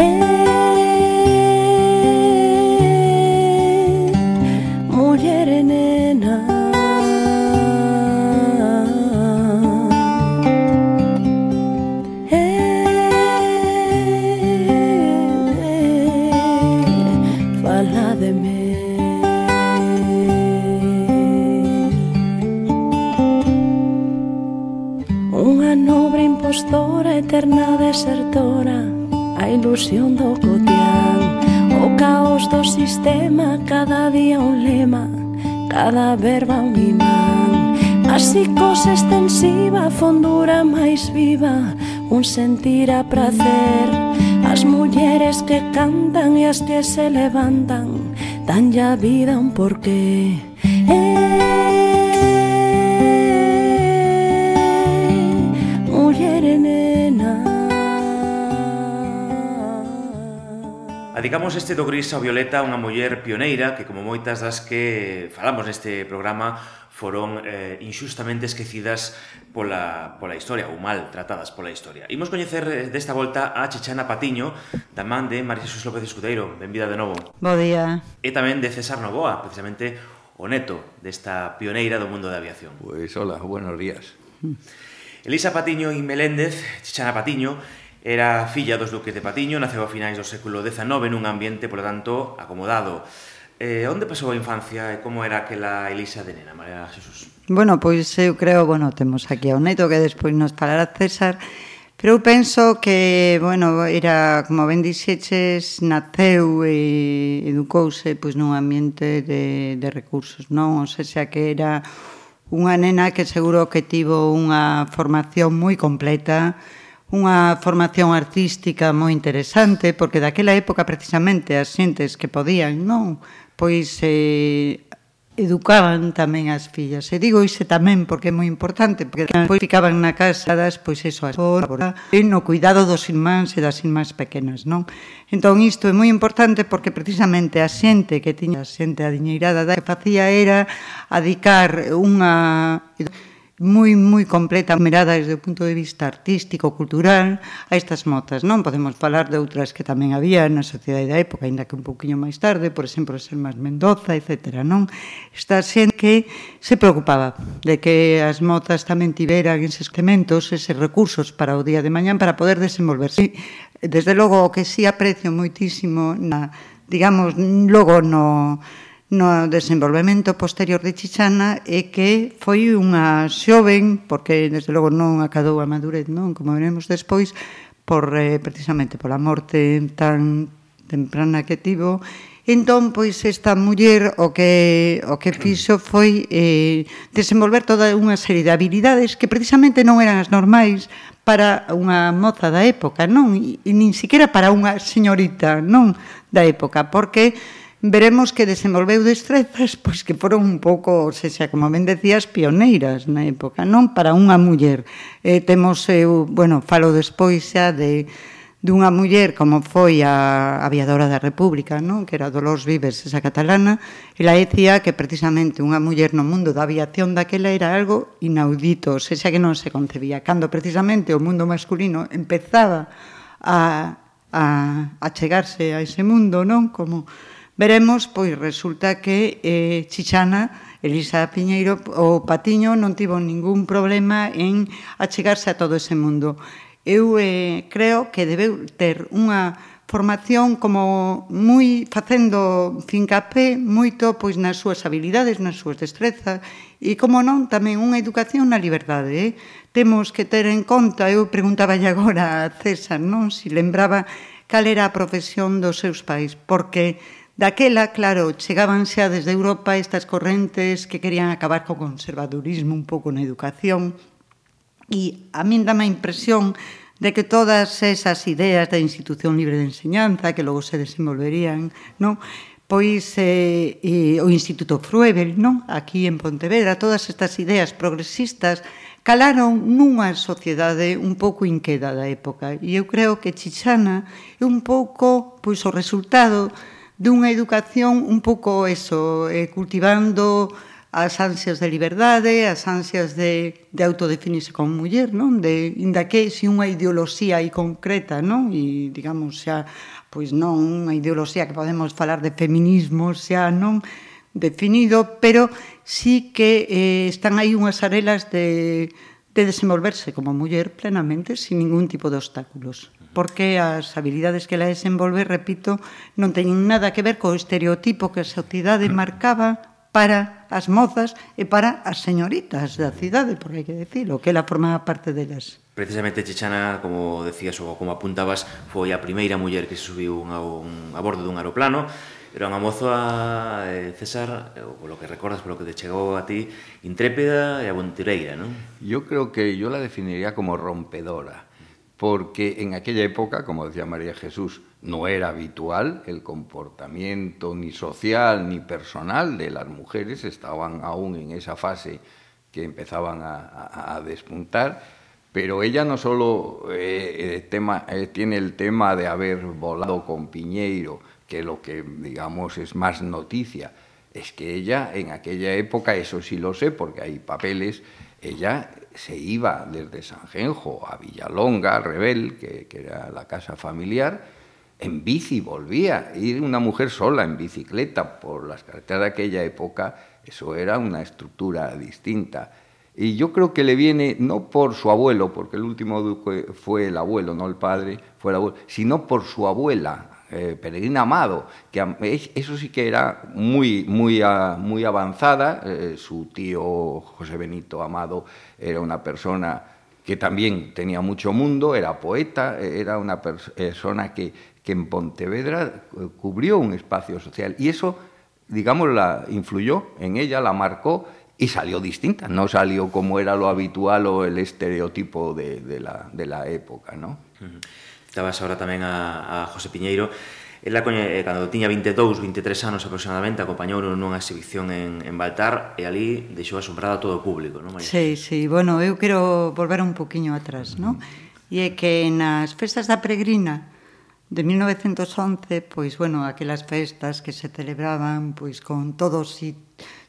Eh. hondura máis viva Un sentir a prazer. As mulleres que cantan e as que se levantan Dan ya vida un porqué. Eh, Adicamos este do gris ao violeta unha muller pioneira que, como moitas das que falamos neste programa, foron eh, injustamente esquecidas pola, pola historia, ou mal tratadas pola historia. Imos coñecer eh, desta volta a Chechana Patiño, da man de María Jesús López Escudeiro. Benvida de novo. Bo día. E tamén de César Novoa, precisamente o neto desta pioneira do mundo da aviación. Pois, pues, hola, buenos días. Elisa Patiño e Meléndez, Chechana Patiño, Era filla dos duques de Patiño, naceu a finais do século XIX nun ambiente, polo tanto, acomodado. Eh, onde pasou a infancia e como era aquela Elisa de nena, María Jesús? Bueno, pois eu creo, bueno, temos aquí ao neto que despois nos falará César, pero eu penso que, bueno, era, como ben dixeches, naceu e educouse pois, nun ambiente de, de recursos, non? O sea, que era unha nena que seguro que tivo unha formación moi completa, unha formación artística moi interesante, porque daquela época precisamente as xentes que podían, non, pois eh, educaban tamén as fillas. E digo iso tamén porque é moi importante, porque pois ficaban na casa das, pois eso, as e no cuidado dos irmáns e das irmás pequenas, non? Entón isto é moi importante porque precisamente a xente que tiña a xente adiñeirada da que facía era adicar unha moi moi completa mirada desde o punto de vista artístico, cultural a estas motas, non? Podemos falar de outras que tamén había na sociedade da época, aínda que un poquinho máis tarde, por exemplo, Selmas Mendoza, etc. non? Esta xente que se preocupaba de que as motas tamén tiveran eses elementos, eses recursos para o día de mañán para poder desenvolverse. Desde logo o que si sí aprecio moitísimo na digamos, logo no no desenvolvemento posterior de Chichana é que foi unha xoven, porque desde logo non acadou a madurez, non, como veremos despois, por eh, precisamente pola morte tan temprana que tivo, Entón, pois, esta muller o que, o que fixo foi eh, desenvolver toda unha serie de habilidades que precisamente non eran as normais para unha moza da época, non? E, e nin siquiera para unha señorita, non? Da época, porque veremos que desenvolveu destrezas pois que foron un pouco, se xa, como ben decías, pioneiras na época, non para unha muller. Eh, temos, eh, eu, bueno, falo despois xa de dunha muller como foi a aviadora da República, non? que era Dolores Vives, esa catalana, e la decía que precisamente unha muller no mundo da aviación daquela era algo inaudito, se xa que non se concebía, cando precisamente o mundo masculino empezaba a, a, a chegarse a ese mundo, non? como Veremos, pois resulta que eh, Chichana, Elisa Piñeiro, o Patiño non tivo ningún problema en achegarse a todo ese mundo. Eu eh, creo que debeu ter unha formación como moi facendo fincapé moito pois nas súas habilidades, nas súas destrezas e como non tamén unha educación na liberdade. Eh? Temos que ter en conta, eu preguntaba agora a César, non, si lembraba cal era a profesión dos seus pais, porque Daquela, claro, chegábanse a desde Europa estas correntes que querían acabar co conservadurismo un pouco na educación e a min dá a impresión de que todas esas ideas da institución libre de enseñanza que logo se desenvolverían, non? pois eh, eh, o Instituto Fruebel, non? aquí en Pontevedra, todas estas ideas progresistas calaron nunha sociedade un pouco inqueda da época. E eu creo que Chichana é un pouco pois o resultado dunha educación un pouco eso, eh, cultivando as ansias de liberdade, as ansias de, de autodefinirse como muller, non? De, inda que si unha ideoloxía aí concreta, non? E, digamos, xa, pois non unha ideoloxía que podemos falar de feminismo, xa, non? Definido, pero sí que eh, están aí unhas arelas de, de desenvolverse como muller plenamente sin ningún tipo de obstáculos porque as habilidades que la desenvolve, repito, non teñen nada que ver co estereotipo que a sociedade marcaba para as mozas e para as señoritas da cidade, por hai que decirlo, que ela formaba parte delas. Precisamente Chichana, como decías ou como apuntabas, foi a primeira muller que se subiu a, un, a bordo dun aeroplano Era unha moza, eh, César, eh, polo que recordas, polo que te chegou a ti, intrépida e aventureira, non? Yo creo que yo la definiría como rompedora, porque en aquella época, como decía María Jesús, no era habitual el comportamiento ni social ni personal de las mujeres, estaban aún en esa fase que empezaban a, despuntar, pero ella no solo eh, eh, tiene el tema de haber volado con Piñeiro, que lo que digamos es más noticia, es que ella en aquella época, eso sí lo sé porque hay papeles, ella se iba desde Sanjenjo a Villalonga, Rebel, que era la casa familiar, en bici volvía. Ir una mujer sola en bicicleta por las carreteras de aquella época, eso era una estructura distinta. Y yo creo que le viene no por su abuelo, porque el último duque fue el abuelo, no el padre, fue el abuelo, sino por su abuela, eh, Peregrina Amado, que eso sí que era muy, muy, muy avanzada. Eh, su tío José Benito Amado era una persona que también tenía mucho mundo, era poeta, era una persona que que en Pontevedra eh, cubrió un espacio social y eso, digamos, la influyó en ella, la marcó y salió distinta, no salió como era lo habitual o el estereotipo de, de, la, de la, época. ¿no? Estabas ahora tamén a, a José Piñeiro. Ela eh, cando tiña 22, 23 anos aproximadamente, acompañou nunha exhibición en, en Baltar e ali deixou asombrada todo o público, non, María? Sí, sí, bueno, eu quero volver un poquinho atrás, non? E é que nas festas da Peregrina, De 1911, pois bueno, aquelas festas que se celebraban pois con todo si,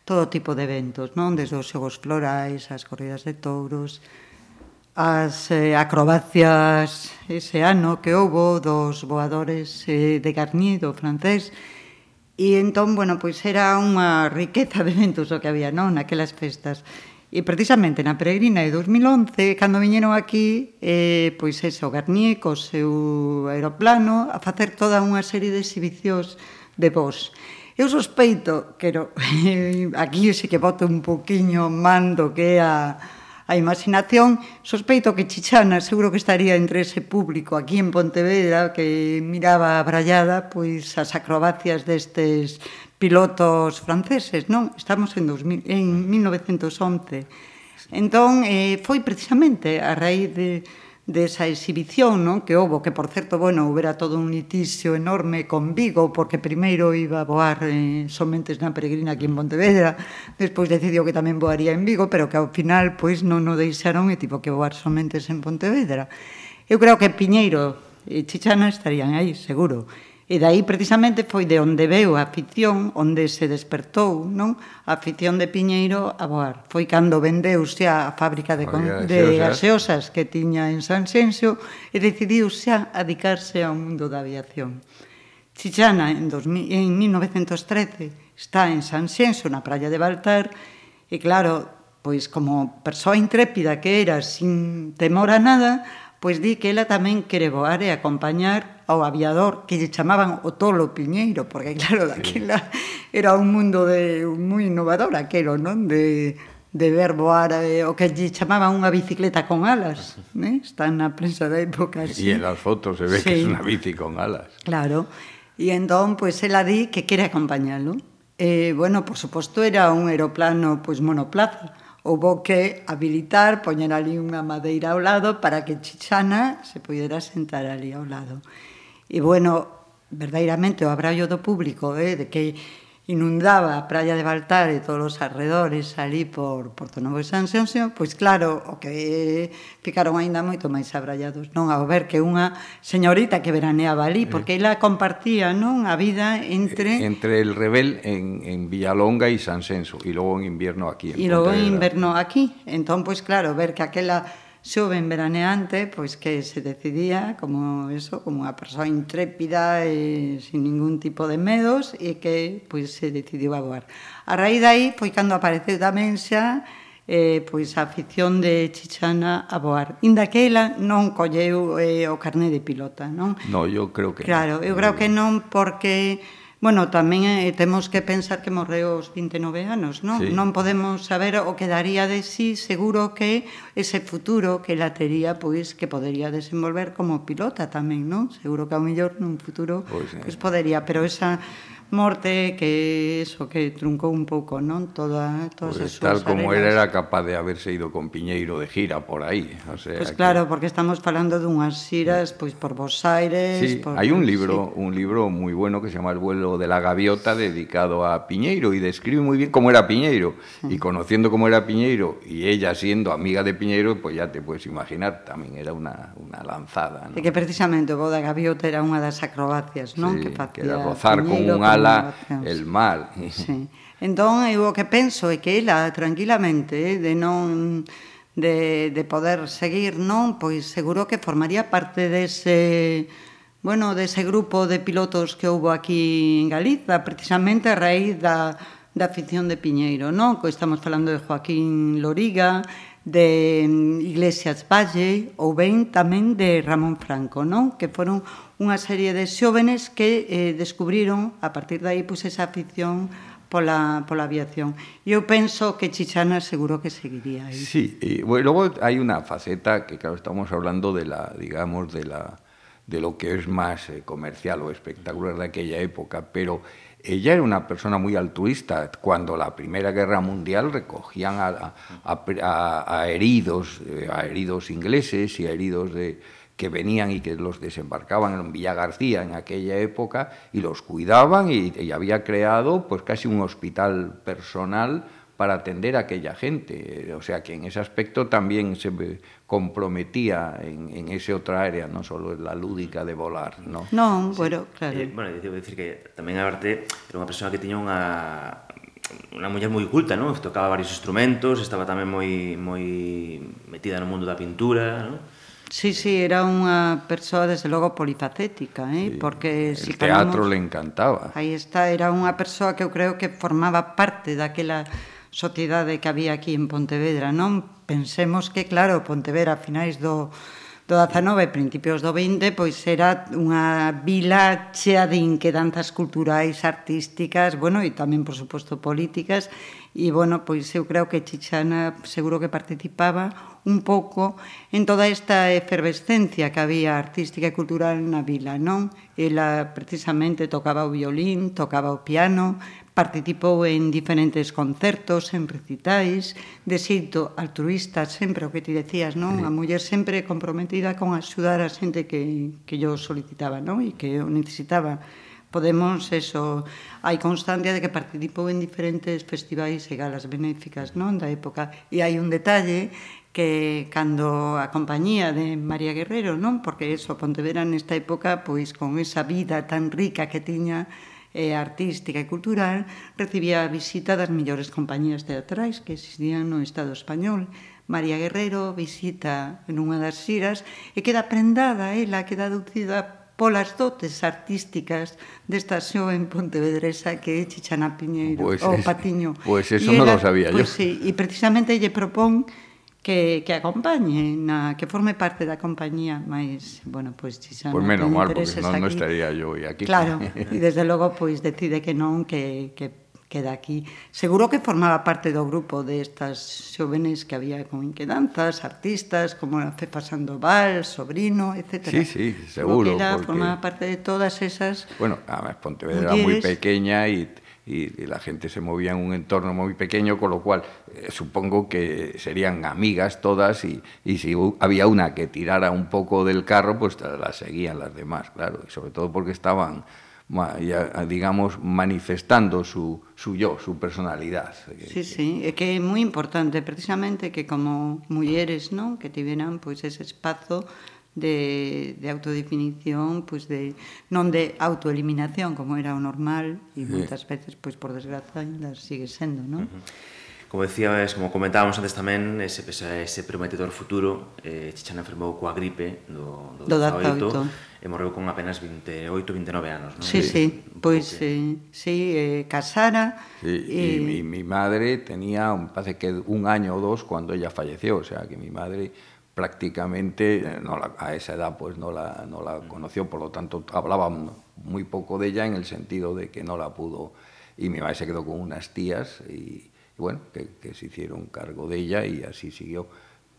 todo tipo de eventos, non? Desde os xogos florais, as corridas de touros, as eh, acrobacias ese ano que houbo dos voadores eh, de Garnido francés, E entón, bueno, pois era unha riqueza de eventos o que había, non? Naquelas festas. E precisamente na peregrina de 2011, cando viñeron aquí, eh, pois eso, Garnier co seu aeroplano a facer toda unha serie de exhibicións de vos. Eu sospeito, quero, aquí sí que boto un poquinho mando que é a, a imaginación, sospeito que Chichana seguro que estaría entre ese público aquí en Pontevedra que miraba a brallada pois as acrobacias destes pilotos franceses, non? Estamos en, 2000, en 1911. Entón, eh, foi precisamente a raíz de, de esa exhibición non? que houbo, que por certo, bueno, houbera todo un litixio enorme con Vigo, porque primeiro iba a voar eh, somentes na peregrina aquí en Pontevedra, despois decidiu que tamén voaría en Vigo, pero que ao final pois non o deixaron e tipo que voar somentes en Pontevedra. Eu creo que Piñeiro e Chichana estarían aí, seguro. E dai precisamente foi de onde veu a afición, onde se despertou, non? A afición de Piñeiro a voar. Foi cando vendeuse a fábrica de, con, de gaseosas que tiña en San Xenxo e decidiu xa adicarse ao mundo da aviación. Chichana en, 2000, en 1913 está en San Xenxo, na praia de Baltar, e claro, pois como persoa intrépida que era, sin temor a nada, pois di que ela tamén quere voar e acompañar ao aviador que lle chamaban o tolo piñeiro, porque claro, daquela sí. era un mundo de moi innovador aquelo, non? De de ver voar eh, o que lle chamaban unha bicicleta con alas, né? Está na prensa da época así. E en as fotos se ve sí. que é unha bici con alas. Claro. E entón, pois, pues, ela di que quere acompañalo. Eh, bueno, por suposto, era un aeroplano pois, pues, monoplaza, houbo que habilitar, poñer ali unha madeira ao lado para que Chichana se pudera sentar ali ao lado. E bueno, verdadeiramente o abraio do público, eh, de que inundaba a praia de Baltar e todos os arredores ali por Porto Novo e San Xenxo, pois claro, o que ficaron aínda moito máis abrallados, non? Ao ver que unha señorita que veraneaba ali, porque ela compartía, non, a vida entre entre el rebel en en Villalonga e San Xenxo, e logo en invierno aquí en E logo en inverno aquí. Entón, pois claro, ver que aquela xoven veraneante, pois que se decidía como eso, como unha persoa intrépida e sin ningún tipo de medos e que pois se decidiu a voar. A raíz dai foi cando apareceu tamén xa eh, pois a afición de Chichana a voar. Inda que ela non colleu eh, o carné de pilota, non? No, eu creo que Claro, eu creo que non porque Bueno, tamén eh, temos que pensar que morreu aos 29 anos, non? Sí. Non podemos saber o que daría de sí, seguro que ese futuro que la tería, pois, que podería desenvolver como pilota tamén, non? Seguro que ao mellor nun futuro, pois, eh. pues, eh. pois podería, pero esa morte que eso que truncou un pouco, non? Toda, todas pues as súas Tal como arenas. era, era capaz de haberse ido con Piñeiro de gira por aí. O sea, pois pues claro, que... porque estamos falando dunhas xiras pois pues, por Bos Aires... Sí, por... hai un libro, sí. un libro moi bueno que se chama El vuelo de la gaviota dedicado a Piñeiro e describe moi bien como era Piñeiro. Sí. Y conociendo como era Piñeiro e ella siendo amiga de Piñeiro, pois pues ya te puedes imaginar, tamén era una, una lanzada. ¿no? E que precisamente o da Gaviota era unha das acrobacias, non? Sí, que, facía que era rozar Piñeiro, con un ala mala, el mal. Sí. Entón, eu o que penso é que ela, tranquilamente, ¿eh? de non de, de poder seguir, non? Pois seguro que formaría parte dese bueno, dese grupo de pilotos que houve aquí en Galiza, precisamente a raíz da, da afición de Piñeiro, non? Que estamos falando de Joaquín Loriga, de mm, Iglesias Valle ou ben tamén de Ramón Franco, non? Que foron unha serie de xóvenes que eh, descubriron a partir dai pois esa afición pola, pola aviación. E eu penso que Chichana seguro que seguiría aí. Sí, y bueno, luego hay una faceta que claro, estamos hablando de la, digamos, de la de lo que es más eh, comercial o espectacular de aquella época, pero ella era una persona muy altruista. Cuando la Primera Guerra Mundial recogían a, heridos, eh, a heridos ingleses y a heridos de, que venían y que los desembarcaban en Villa García en aquella época y los cuidaban y, había creado pues casi un hospital personal para atender a aquella gente. O sea que en ese aspecto también se comprometía en, en ese outra área, non só la lúdica de volar, non? Non, sí. bueno, claro. Eh, bueno, debo dicir que tamén a Arte era unha persoa que tiña unha unha muller moi culta, non? Tocaba varios instrumentos, estaba tamén moi moi metida no mundo da pintura, non? Sí, sí, era unha persoa desde logo polifacética, eh? Sí. porque si teatro calamos, le encantaba. Aí está, era unha persoa que eu creo que formaba parte daquela sociedade que había aquí en Pontevedra, non? Pensemos que, claro, Pontevedra a finais do, do 19 e principios do 20 pois era unha vila chea de inquedanzas culturais, artísticas, bueno, e tamén, por suposto, políticas, e, bueno, pois eu creo que Chichana seguro que participaba un pouco en toda esta efervescencia que había artística e cultural na vila, non? Ela precisamente tocaba o violín, tocaba o piano, Participou en diferentes concertos, en recitais, de xeito altruista, sempre o que ti decías, non? A muller sempre comprometida con axudar a xente que, que yo solicitaba, non? E que eu necesitaba. Podemos, eso, hai constancia de que participou en diferentes festivais e galas benéficas, non? Da época. E hai un detalle que cando a compañía de María Guerrero, non? Porque eso, Pontevedra nesta época, pois con esa vida tan rica que tiña, eh, artística e cultural, recibía a visita das mellores compañías teatrais que existían no Estado español. María Guerrero visita nunha das xiras e queda prendada ela, queda aducida polas dotes artísticas desta xoven pontevedresa que é Chichana Piñeiro, pois pues o Patiño. Pois pues eso non lo sabía pois pues yo. Sí, e precisamente lle propón que, que acompañe, na, que forme parte da compañía, máis, bueno, pois, pues, xa pois pues menos mal, porque non, non estaría yo aquí. Claro, e desde logo, pois, pues, decide que non, que, que queda aquí. Seguro que formaba parte do grupo de estas xóvenes que había con inquedanzas, artistas, como a Fefa Sandoval, Sobrino, etc. Sí, sí, seguro. Que era, porque... formaba parte de todas esas... Bueno, además Pontevedra era moi pequeña e y- la gente se movía en un entorno muy pequeño, con lo cual eh, supongo que serían amigas todas y, y si había una que tirara un poco del carro, pues la seguían las demás, claro, y sobre todo porque estaban digamos, manifestando su, su yo, su personalidad. Sí, sí, é que é moi importante precisamente que como mulleres, non, que tiveran pois ese espazo de, de autodefinición, pois de non de autoeliminación como era o normal e moitas veces pois por desgraza ainda sigue sendo, non? Uh -huh. Como decías, como comentábamos antes tamén, ese, ese prometedor futuro, eh, Chichana enfermou coa gripe do, do, do 18, 18 e morreu con apenas 28, 29 anos. Non? Sí, sí, pois pues, eh, sí, eh, casara. Sí, eh... e... mi, mi madre tenía, un, parece que un año ou dos, cuando ella falleció, o sea, que mi madre prácticamente eh, no la, a esa edad pues no la, no la conoció, por lo tanto hablaba muy poco de ella en el sentido de que no la pudo y mi madre se quedó con unas tías y, bueno, que, que, se hicieron cargo de ella y así siguió.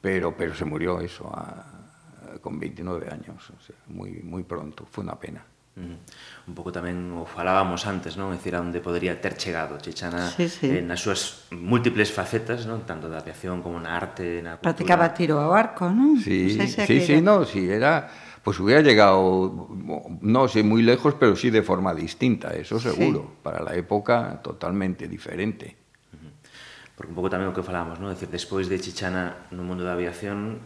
Pero, pero se murió eso a, con 29 años, o sea, muy, muy pronto, fue una pena. Un pouco tamén o falábamos antes, non? É dicir, onde podría ter chegado Chichana sí, sí. Eh, nas súas múltiples facetas, non? Tanto da aviación como na arte, na cultura. Practicaba tiro ao arco, non? Sí, non sé si sí, sí, era... no, sí, era pues hubiera llegado, no sé, muy lejos, pero sí de forma distinta, eso seguro, sí. para la época totalmente diferente. Porque un pouco tamén o que falábamos, non? É dicir, despois de Chichana no mundo da aviación,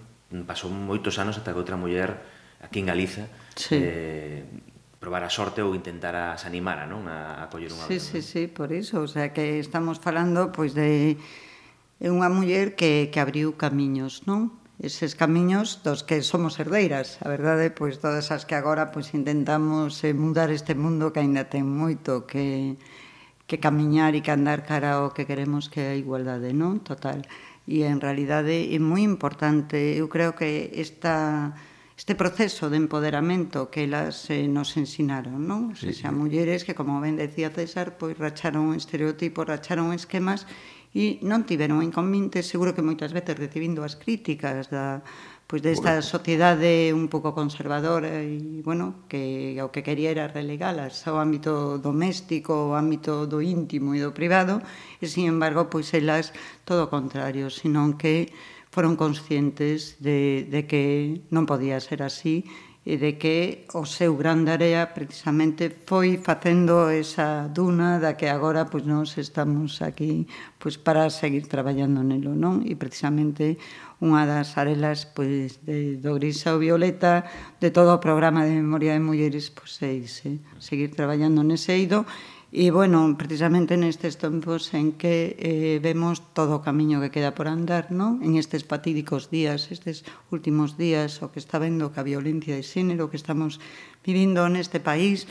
pasou moitos anos ata que outra muller aquí en Galiza sí. eh, probar a sorte ou intentar as animar non? a, a coller unha sí, vez. Sí, sí, por iso, o sea, que estamos falando pois de é unha muller que, que abriu camiños, non? Eses camiños dos que somos herdeiras, a verdade, pois todas as que agora pois intentamos eh, mudar este mundo que aínda ten moito que que camiñar e que andar cara ao que queremos que é a igualdade, non? Total. E en realidade é moi importante, eu creo que esta este proceso de empoderamento que elas eh, nos ensinaron, non? O sea, sí. mulleres que, como ben decía César, pois racharon estereotipos, racharon esquemas e non tiveron inconveniente, seguro que moitas veces recibindo as críticas da pois desta sociedade un pouco conservadora e, bueno, que o que quería era relegalas ao ámbito doméstico, ao ámbito do íntimo e do privado, e, sin embargo, pois elas todo o contrario, senón que foron conscientes de, de que non podía ser así e de que o seu gran área precisamente foi facendo esa duna da que agora pois nós estamos aquí pois para seguir traballando nelo, non? E precisamente unha das arelas pois de do gris ao violeta de todo o programa de memoria de mulleres pois é ese, seguir traballando nese eido E, bueno, precisamente nestes tempos en que eh, vemos todo o camiño que queda por andar, non? En estes patídicos días, estes últimos días, o que está vendo que a violencia de xénero que estamos vivindo neste país,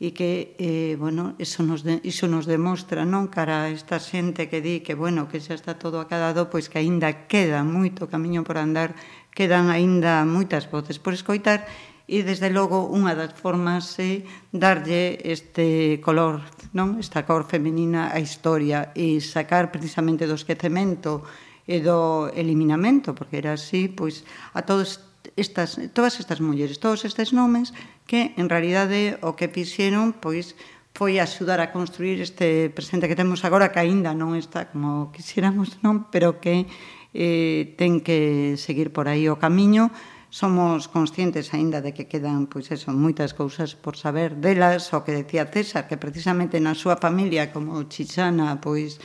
e que, eh, bueno, iso nos, de, iso nos demostra, non? Cara a esta xente que di que, bueno, que xa está todo acabado, pois que aínda queda moito camiño por andar, quedan aínda moitas voces por escoitar, e desde logo unha das formas é darlle este color, non? Esta cor femenina á historia e sacar precisamente do esquecemento e do eliminamento, porque era así, pois a todos estas todas estas mulleres, todos estes nomes que en realidade o que fixeron pois foi axudar a construir este presente que temos agora que aínda non está como quixéramos, non, pero que eh, ten que seguir por aí o camiño somos conscientes aínda de que quedan pois eso, moitas cousas por saber delas, o que decía César, que precisamente na súa familia como Chichana, pois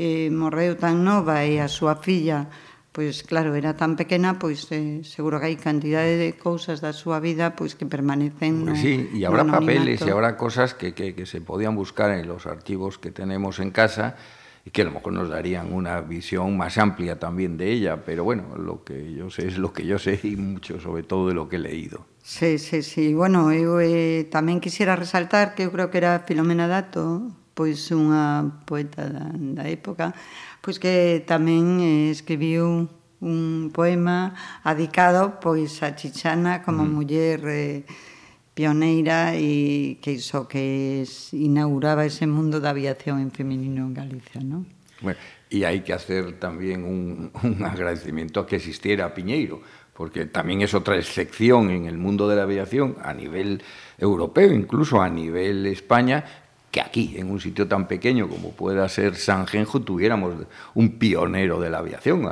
eh, morreu tan nova e a súa filla pois claro, era tan pequena, pois eh, seguro que hai cantidade de cousas da súa vida pois que permanecen no, Sí, e habrá papeles e habrá cosas que, que, que se podían buscar en los archivos que tenemos en casa que a lo mejor nos darían una visión más amplia también de ella, pero bueno, lo que yo sé es lo que yo sé y mucho sobre todo de lo que he leído. Sí, sí, sí. Bueno, eu eh, tamén quisiera resaltar que eu creo que era Filomena Dato, pois unha poeta da, da época, pois que tamén eh, escribiu un poema adicado pois a Chichana como mm. muller eh, pioneira e que iso que es, inauguraba ese mundo da aviación en femenino en Galicia, ¿no? Bueno, y hay que hacer también un, un agradecimiento a que existiera Piñeiro, porque también es otra excepción en el mundo de la aviación a nivel europeo, incluso a nivel España, que aquí, en un sitio tan pequeño como pueda ser San Genjo, tuviéramos un pionero de la aviación.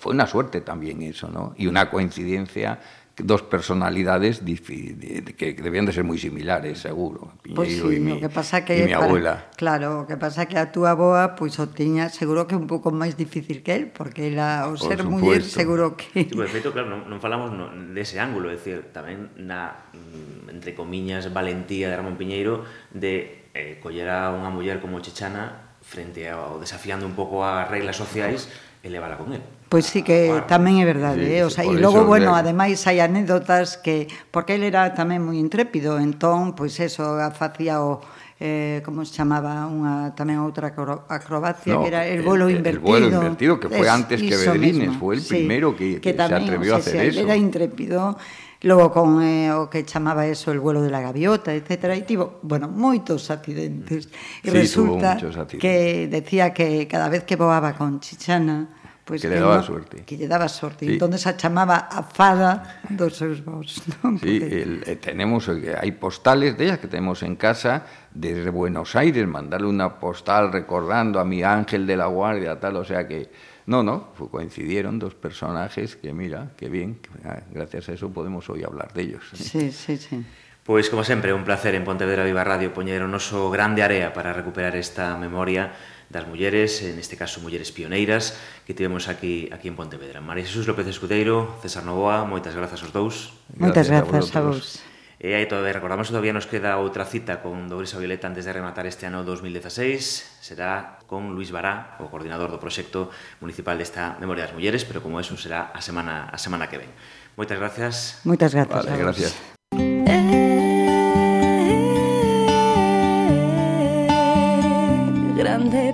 Fue una suerte también eso, ¿no? Y una coincidencia dos personalidades que debían de ser moi similares, seguro. Piñeiro pues sí, e mi, que pasa que, mi abuela. Para, claro, o que pasa que a túa boa pois pues, o tiña seguro que un pouco máis difícil que el, porque ela o Por ser muller seguro que... Sí, por efecto, claro, non, non falamos no, dese de ángulo, é dicir, tamén na, mm, entre comiñas, valentía de Ramón Piñeiro de eh, coller a unha muller como Chechana frente ao desafiando un pouco as reglas sociais e levala con él. Pois sí que bueno, tamén é verdade, sí, eh? o sea, e logo, bueno, de... ademais hai anécdotas que porque ele era tamén moi intrépido, entón pois eso facía o eh, como se chamaba unha tamén outra acrobacia no, que era el vuelo el, invertido. El vuelo invertido que foi antes que Bedrines, foi el sí, primeiro que, que, que tamén, se atrevió o sea, a hacer sí, eso. Era intrépido logo con eh, o que chamaba eso el vuelo de la gaviota, etc. E tivo, bueno, moitos accidentes. E sí, resulta accidentes. que decía que cada vez que voaba con Chichana Pues que, que le daba no, sorte. Que lle daba sorte. Sí. Entón a chamaba a fada dos seus vos. Non? Sí, el, eh, tenemos, eh, hai postales de ellas que tenemos en casa desde Buenos Aires, mandarle una postal recordando a mi ángel de la guardia, tal, o sea que... No, no, coincidieron dos personajes que, mira, que bien, que, ah, gracias a eso podemos hoy hablar de ellos. Sí, sí, sí. Pois, como sempre, un placer en Pontevedra Viva Radio poñer o noso grande área para recuperar esta memoria das mulleres, en este caso mulleres pioneiras, que tivemos aquí aquí en Pontevedra. María Jesús López Escudeiro, César Novoa, moitas grazas aos dous. Moitas grazas a vos. E aí todavía recordamos que todavía nos queda outra cita con Dobrisa Violeta antes de rematar este ano 2016. Será con Luis Bará, o coordinador do proxecto municipal desta Memoria das Mulleres, pero como eso será a semana a semana que ven. Moitas gracias. Moitas grazas. Vale, gracias.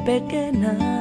pequeña.